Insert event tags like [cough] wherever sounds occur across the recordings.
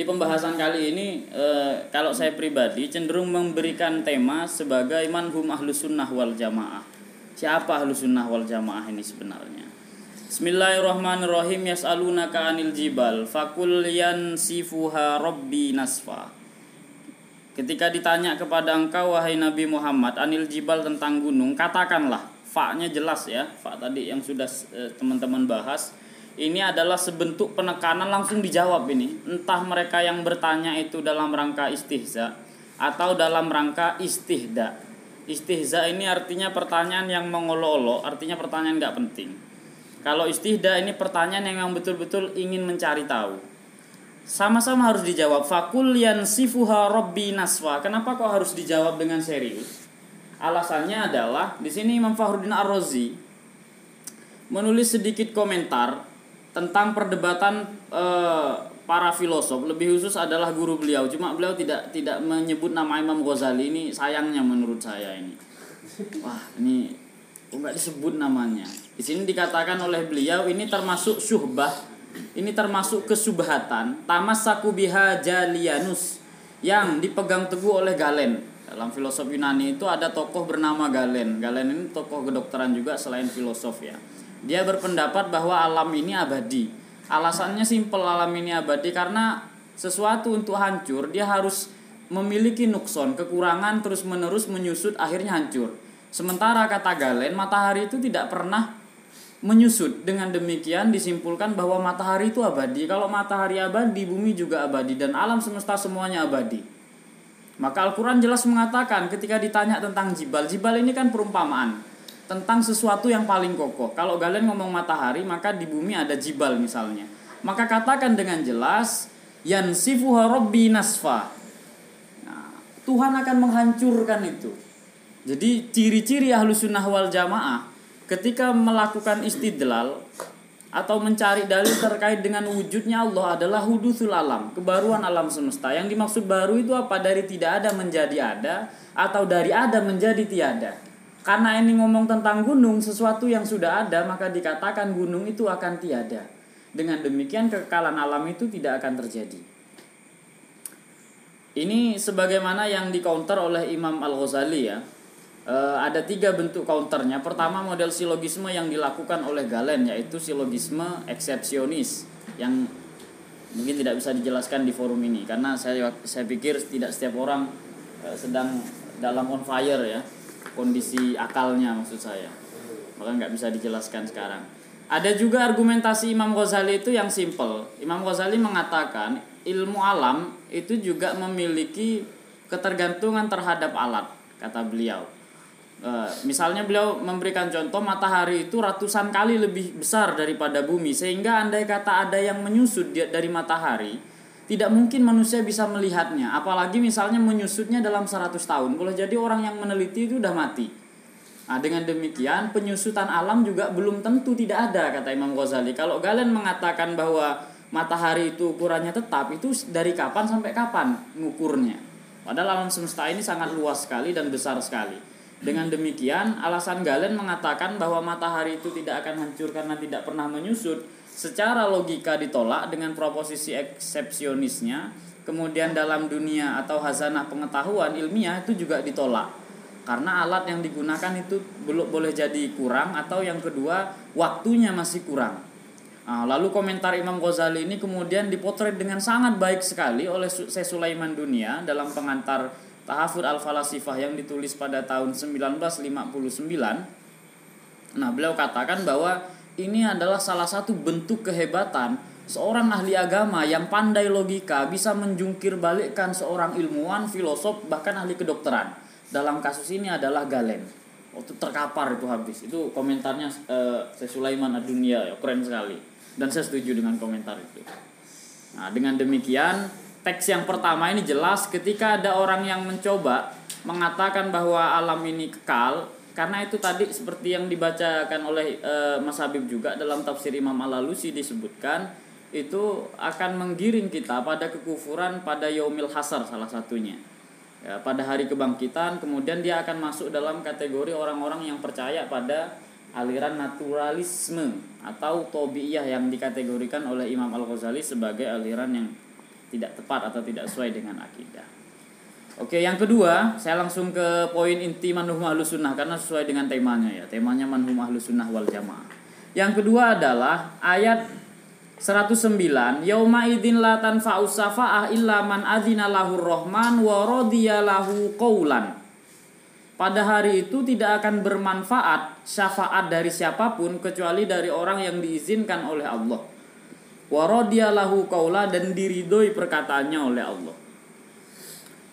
Jadi pembahasan kali ini e, kalau saya pribadi cenderung memberikan tema sebagai manhum ahlus sunnah wal jamaah. Siapa ahlus sunnah wal jamaah ini sebenarnya? Bismillahirrahmanirrahim yas'alunaka anil jibal fakul yansifuha rabbi nasfa. Ketika ditanya kepada engkau wahai Nabi Muhammad anil jibal tentang gunung, katakanlah, fa-nya jelas ya, fa tadi yang sudah eh, teman-teman bahas ini adalah sebentuk penekanan langsung dijawab ini. Entah mereka yang bertanya itu dalam rangka istihza atau dalam rangka istihda. Istihza ini artinya pertanyaan yang mengolo-olo, artinya pertanyaan nggak penting. Kalau istihda ini pertanyaan yang memang betul-betul ingin mencari tahu. Sama-sama harus dijawab. Fakul sifuha robbi naswa. Kenapa kok harus dijawab dengan serius? Alasannya adalah di sini Imam Fahruddin Ar-Razi menulis sedikit komentar tentang perdebatan e, para filosof. Lebih khusus adalah guru beliau. Cuma beliau tidak tidak menyebut nama Imam Ghazali. Ini sayangnya menurut saya ini. Wah ini enggak disebut namanya. Di sini dikatakan oleh beliau ini termasuk syuhbah. Ini termasuk kesubhatan tamassaku biha jalianus. Yang dipegang teguh oleh Galen. Dalam filosof Yunani itu ada tokoh bernama Galen. Galen ini tokoh kedokteran juga selain filosof ya dia berpendapat bahwa alam ini abadi. Alasannya simpel alam ini abadi karena sesuatu untuk hancur dia harus memiliki nukson, kekurangan terus-menerus menyusut akhirnya hancur. Sementara kata Galen, matahari itu tidak pernah menyusut. Dengan demikian disimpulkan bahwa matahari itu abadi. Kalau matahari abadi, bumi juga abadi dan alam semesta semuanya abadi. Maka Al-Quran jelas mengatakan ketika ditanya tentang jibal, jibal ini kan perumpamaan tentang sesuatu yang paling kokoh. Kalau kalian ngomong matahari, maka di bumi ada jibal misalnya. Maka katakan dengan jelas, yansifuha rabbi nasfa. Nah, Tuhan akan menghancurkan itu. Jadi ciri-ciri ahlu sunnah wal jamaah ketika melakukan istidlal atau mencari dalil terkait dengan wujudnya Allah adalah hudusul alam, kebaruan alam semesta. Yang dimaksud baru itu apa? Dari tidak ada menjadi ada atau dari ada menjadi tiada. Karena ini ngomong tentang gunung, sesuatu yang sudah ada, maka dikatakan gunung itu akan tiada. Dengan demikian kekekalan alam itu tidak akan terjadi. Ini sebagaimana yang di counter oleh Imam Al-Ghazali ya. E, ada tiga bentuk counternya. Pertama model silogisme yang dilakukan oleh Galen yaitu silogisme eksepsionis yang mungkin tidak bisa dijelaskan di forum ini karena saya saya pikir tidak setiap orang e, sedang dalam on fire ya kondisi akalnya maksud saya. Maka nggak bisa dijelaskan sekarang. Ada juga argumentasi Imam Ghazali itu yang simple. Imam Ghazali mengatakan ilmu alam itu juga memiliki ketergantungan terhadap alat kata beliau. E, misalnya beliau memberikan contoh matahari itu ratusan kali lebih besar daripada bumi. Sehingga andai kata ada yang menyusut dari matahari tidak mungkin manusia bisa melihatnya apalagi misalnya menyusutnya dalam 100 tahun. Boleh jadi orang yang meneliti itu udah mati. Nah dengan demikian penyusutan alam juga belum tentu tidak ada kata Imam Ghazali. Kalau Galen mengatakan bahwa matahari itu ukurannya tetap itu dari kapan sampai kapan ngukurnya? Padahal alam semesta ini sangat luas sekali dan besar sekali. Dengan demikian alasan Galen mengatakan bahwa matahari itu tidak akan hancur karena tidak pernah menyusut secara logika ditolak dengan proposisi eksepsionisnya kemudian dalam dunia atau hazanah pengetahuan ilmiah itu juga ditolak. Karena alat yang digunakan itu belum boleh jadi kurang atau yang kedua waktunya masih kurang. Nah, lalu komentar Imam Ghazali ini kemudian dipotret dengan sangat baik sekali oleh Syekh Sulaiman Dunia dalam pengantar Tahafur Al-Falasifah yang ditulis pada tahun 1959 nah beliau katakan bahwa ini adalah salah satu bentuk kehebatan seorang ahli agama yang pandai logika bisa menjungkir balikkan seorang ilmuwan, filosof, bahkan ahli kedokteran. Dalam kasus ini adalah Galen. Waktu terkapar itu habis. Itu komentarnya uh, Sulaiman Adunia ya, keren sekali. Dan saya setuju dengan komentar itu. Nah, dengan demikian teks yang pertama ini jelas ketika ada orang yang mencoba mengatakan bahwa alam ini kekal, karena itu tadi seperti yang dibacakan oleh e, Mas Habib juga dalam tafsir Imam Al-Alusi disebutkan itu akan menggiring kita pada kekufuran pada yaumil hasar salah satunya. Ya, pada hari kebangkitan kemudian dia akan masuk dalam kategori orang-orang yang percaya pada aliran naturalisme atau tobiyah yang dikategorikan oleh Imam Al-Ghazali sebagai aliran yang tidak tepat atau tidak sesuai dengan akidah. Oke, yang kedua, saya langsung ke poin inti manhum ahlus sunnah karena sesuai dengan temanya ya. Temanya manhum ahlus sunnah wal jamaah. Yang kedua adalah ayat 109 Yauma idzin la tanfa'u safa'ah illa man adzina lahur rahman wa radiya lahu qaulan. Pada hari itu tidak akan bermanfaat syafaat dari siapa pun kecuali dari orang yang diizinkan oleh Allah. Wa lahu qaula dan diridhoi perkataannya oleh Allah.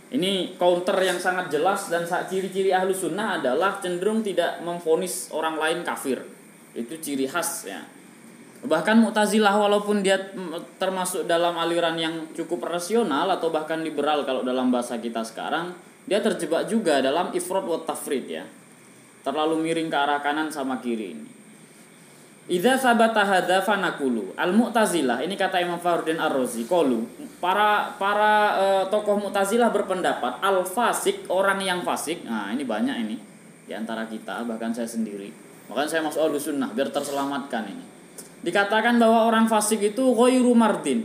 Ini counter yang sangat jelas dan ciri-ciri ahlu sunnah adalah cenderung tidak memfonis orang lain kafir. Itu ciri khas ya Bahkan Mu'tazilah walaupun dia termasuk dalam aliran yang cukup rasional atau bahkan liberal kalau dalam bahasa kita sekarang, dia terjebak juga dalam ifrod wa tafrid ya. Terlalu miring ke arah kanan sama kiri ini. Idza sabata hadza fanaqulu. Al-Mu'tazilah ini kata Imam Fakhruddin Ar-Razi qalu. Para para uh, tokoh Mu'tazilah berpendapat al-fasik orang yang fasik. Nah, ini banyak ini di antara kita bahkan saya sendiri. Makanya saya masuk al sunnah biar terselamatkan ini Dikatakan bahwa orang fasik itu ghairu mardin.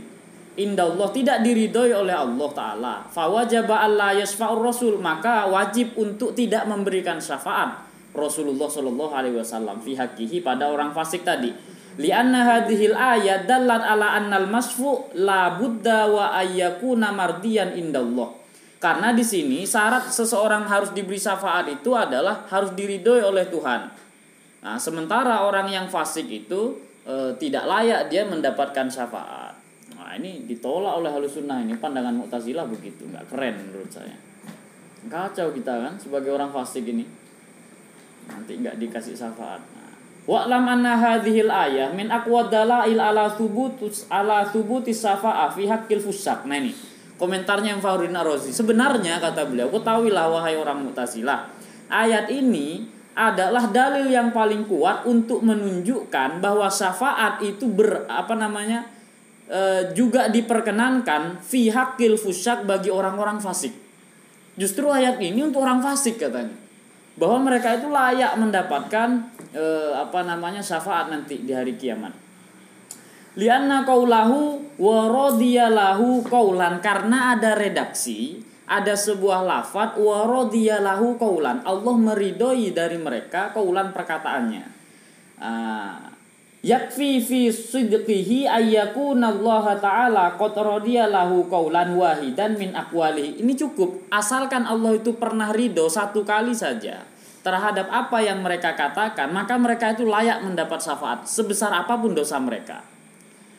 Indah Allah tidak diridhoi oleh Allah Ta'ala Fawajaba Allah yasfa'ur rasul Maka wajib untuk tidak memberikan syafaat Rasulullah Shallallahu Alaihi Wasallam fi hakihi pada orang fasik tadi. Lianna hadhil ayat dalat ala annal masfu la buddha wa ayyakuna mardiyan indallah. Karena di sini syarat seseorang harus diberi syafaat itu adalah harus diridhoi oleh Tuhan. Nah, sementara orang yang fasik itu e, tidak layak dia mendapatkan syafaat. Nah, ini ditolak oleh halus sunnah ini pandangan Mu'tazilah begitu, nggak keren menurut saya. Kacau kita kan sebagai orang fasik ini. Nanti nggak dikasih syafaat. Nah, Wa'lam anna hadhil ayah min aqwa dalail ala thubutus ala thubutis syafa'ah fi haqqil fusak. Nah ini komentarnya yang Fahruddin Ar-Razi. Sebenarnya kata beliau, ketahuilah wahai orang Mu'tazilah, ayat ini adalah dalil yang paling kuat untuk menunjukkan bahwa syafaat itu ber apa namanya e, juga diperkenankan fi hakil fusyak bagi orang-orang fasik. Justru ayat ini untuk orang fasik katanya. Bahwa mereka itu layak mendapatkan e, apa namanya syafaat nanti di hari kiamat. Lianna kaulahu wa radiyalahu kaulan karena ada redaksi ada sebuah lafat wa radiyallahu qaulan. Allah meridoi dari mereka kaulan perkataannya. Uh, yakfi fi sidqihi ayyakuna Allah taala qad radiyallahu qaulan wahidan min aqwalihi. Ini cukup asalkan Allah itu pernah ridho satu kali saja terhadap apa yang mereka katakan, maka mereka itu layak mendapat syafaat sebesar apa pun dosa mereka.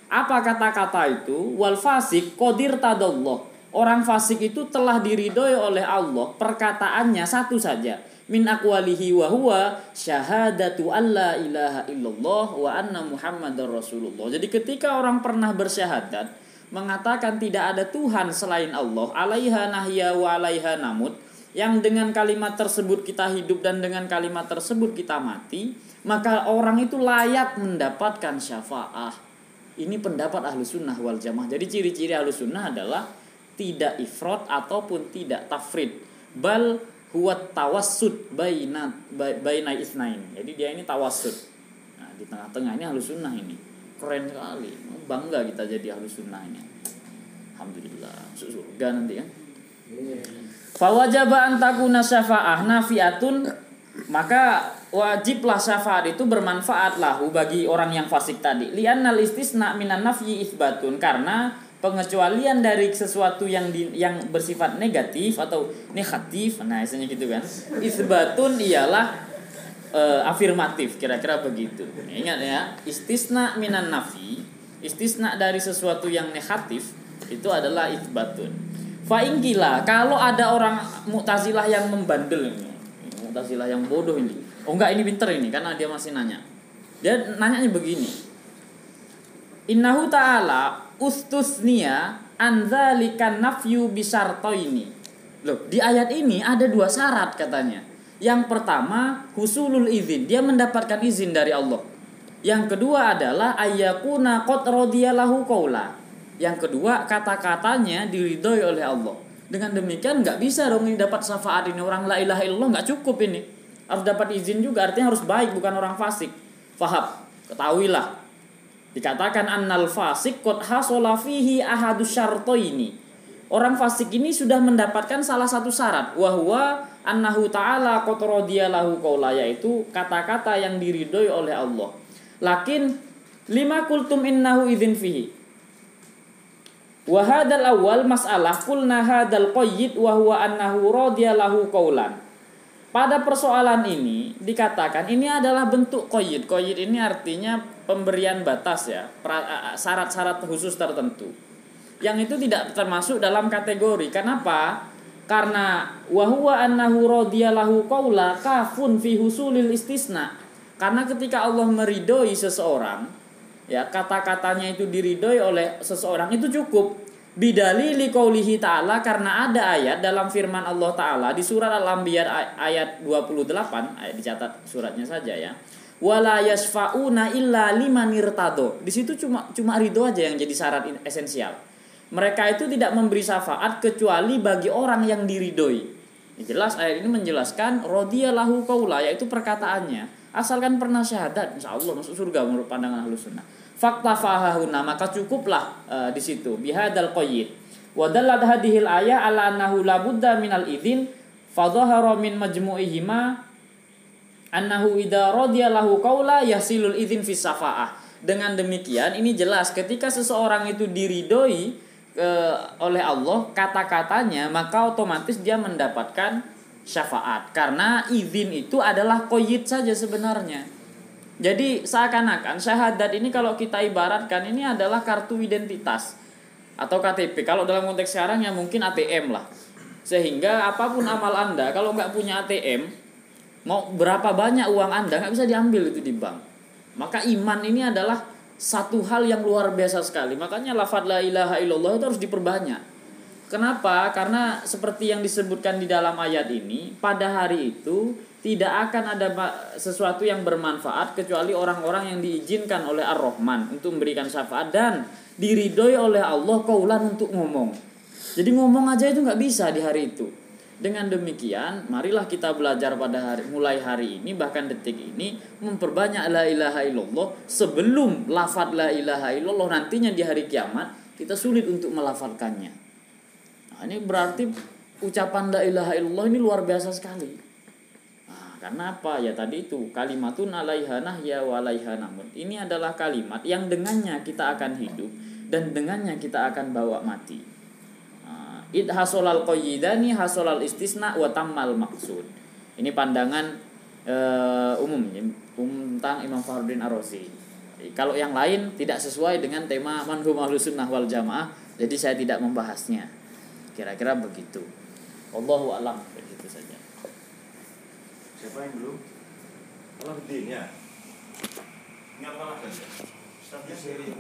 Apa kata-kata itu? Wal fasik qadir tadallah Orang fasik itu telah diridhoi oleh Allah perkataannya satu saja min aqwalihi wa huwa syahadatu alla ilaha illallah wa anna muhammadar rasulullah. Jadi ketika orang pernah bersyahadat mengatakan tidak ada Tuhan selain Allah, alaiha nahya wa alaiha namut, yang dengan kalimat tersebut kita hidup dan dengan kalimat tersebut kita mati, maka orang itu layak mendapatkan syafaat. Ini pendapat ahlu sunnah wal jamaah. Jadi ciri-ciri ahlu sunnah adalah tidak ifrot ataupun tidak tafrid bal huwa tawassud baina baina isnain jadi dia ini tawassud nah, di tengah-tengah ini halus sunnah ini. Keren sekali. Bangga kita jadi halus sunnah ini. Alhamdulillah. Masuk surga nanti kan. Fawajaba antakuna syafa'ah nafiatun. Maka wajiblah syafaat itu bermanfaat lahu bagi orang yang fasik tadi. Li'annal istisna minan nafyi isbatun karena pengecualian dari sesuatu yang di, yang bersifat negatif atau negatif. Nah istilahnya gitu kan. Isbatun ialah e, afirmatif kira-kira begitu. Ingat ya istisna minan nafi istisna dari sesuatu yang negatif itu adalah isbatun. Faingkila kalau ada orang mutazilah yang membandel ini mutazilah yang bodoh ini. Oh enggak ini pinter ini karena dia masih nanya. Dia nanyanya begini. Innahu ta'ala ustusnia anzalikan nafyu ini. Loh, di ayat ini ada dua syarat katanya. Yang pertama, husulul izin, dia mendapatkan izin dari Allah. Yang kedua adalah ayyakuna qad radiyallahu qaula. Yang kedua, kata-katanya diridhoi oleh Allah. Dengan demikian nggak bisa dong ini dapat syafaat ini orang la ilaha illallah nggak cukup ini. Harus dapat izin juga artinya harus baik bukan orang fasik. Faham? Ketahuilah Dikatakan annal fasik qad hasala fihi ahadus syartaini. Orang fasik ini sudah mendapatkan salah satu syarat wahwa annahu ta'ala qad radiyalahu qaula yaitu kata-kata yang diridhoi oleh Allah. Lakin lima kultum innahu idzin fihi. Wa hadzal awal mas'alah qulna hadzal qayyid wa huwa annahu radiyalahu qaulan. Pada persoalan ini dikatakan ini adalah bentuk qayyid. Qayyid ini artinya pemberian batas ya, syarat-syarat khusus tertentu. Yang itu tidak termasuk dalam kategori. Kenapa? Karena wahwa annahu radiyalahu qaula kafun fi husulil istisna. Karena ketika Allah meridoi seseorang, ya kata-katanya itu diridhoi oleh seseorang itu cukup bidali liqaulihi ta'ala karena ada ayat dalam firman Allah taala di surat Al-Anbiya ayat 28 ayat dicatat suratnya saja ya. Wala yasfauna illa liman irtado. Di situ cuma cuma ridho aja yang jadi syarat esensial. Mereka itu tidak memberi syafaat kecuali bagi orang yang diridhoi. Jelas ayat ini menjelaskan radiyallahu qaula yaitu perkataannya. Asalkan pernah syahadat insya Allah masuk surga menurut pandangan ahlu sunnah fakta fahahuna maka cukuplah uh, di situ. Bihadal qayyid. Wa dallat hadhil ayah ala annahu la budda minal idzin fadhahara min majmu'ihima annahu idza radiya lahu qaula yasilul idzin fi safaah. Dengan demikian ini jelas ketika seseorang itu diridoi e, oleh Allah kata-katanya maka otomatis dia mendapatkan syafaat. Karena izin itu adalah koyit saja sebenarnya jadi seakan-akan syahadat ini kalau kita ibaratkan ini adalah kartu identitas atau KTP kalau dalam konteks sekarang ya mungkin ATM lah. Sehingga apa pun amal anda kalau nggak punya ATM mau berapa banyak uang anda nggak bisa diambil itu di bank. Maka iman ini adalah satu hal yang luar biasa sekali. Makanya lafadz la ilaha illallah itu harus diperbanyak. Kenapa? Karena seperti yang disebutkan di dalam ayat ini, pada hari itu tidak akan ada sesuatu yang bermanfaat kecuali orang-orang yang diizinkan oleh Ar-Rahman untuk memberikan syafaat dan diridhoi oleh Allah kaulan untuk ngomong. Jadi ngomong aja itu nggak bisa di hari itu. Dengan demikian, marilah kita belajar pada hari mulai hari ini bahkan detik ini memperbanyak la ilaha illallah sebelum lafadz la ilaha illallah nantinya di hari kiamat kita sulit untuk melafalkannya. Nah, ini berarti ucapan la ilaha illallah ini luar biasa sekali. Karena apa? Ya tadi itu kalimatun alaihanah ya walaihanamun. Ini adalah kalimat yang dengannya kita akan hidup dan dengannya kita akan bawa mati. Nah, id hasolal qayyidani hasolal istisna wa tammal maksud. Ini pandangan uh, umum umum tentang Imam Fakhruddin Ar-Razi. Kalau yang lain tidak sesuai dengan tema manhum sunnah wal jamaah, jadi saya tidak membahasnya. Kira-kira begitu. Allahu alam. Siapa yang belum? Aladdin ya. Ini apa lagi? Ustaznya seri.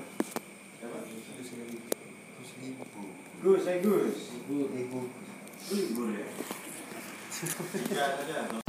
Siapa? Gus Ibu. Gus, saya Gus. Ibu, Ibu. Ibu ya. [laughs] Tiga saja.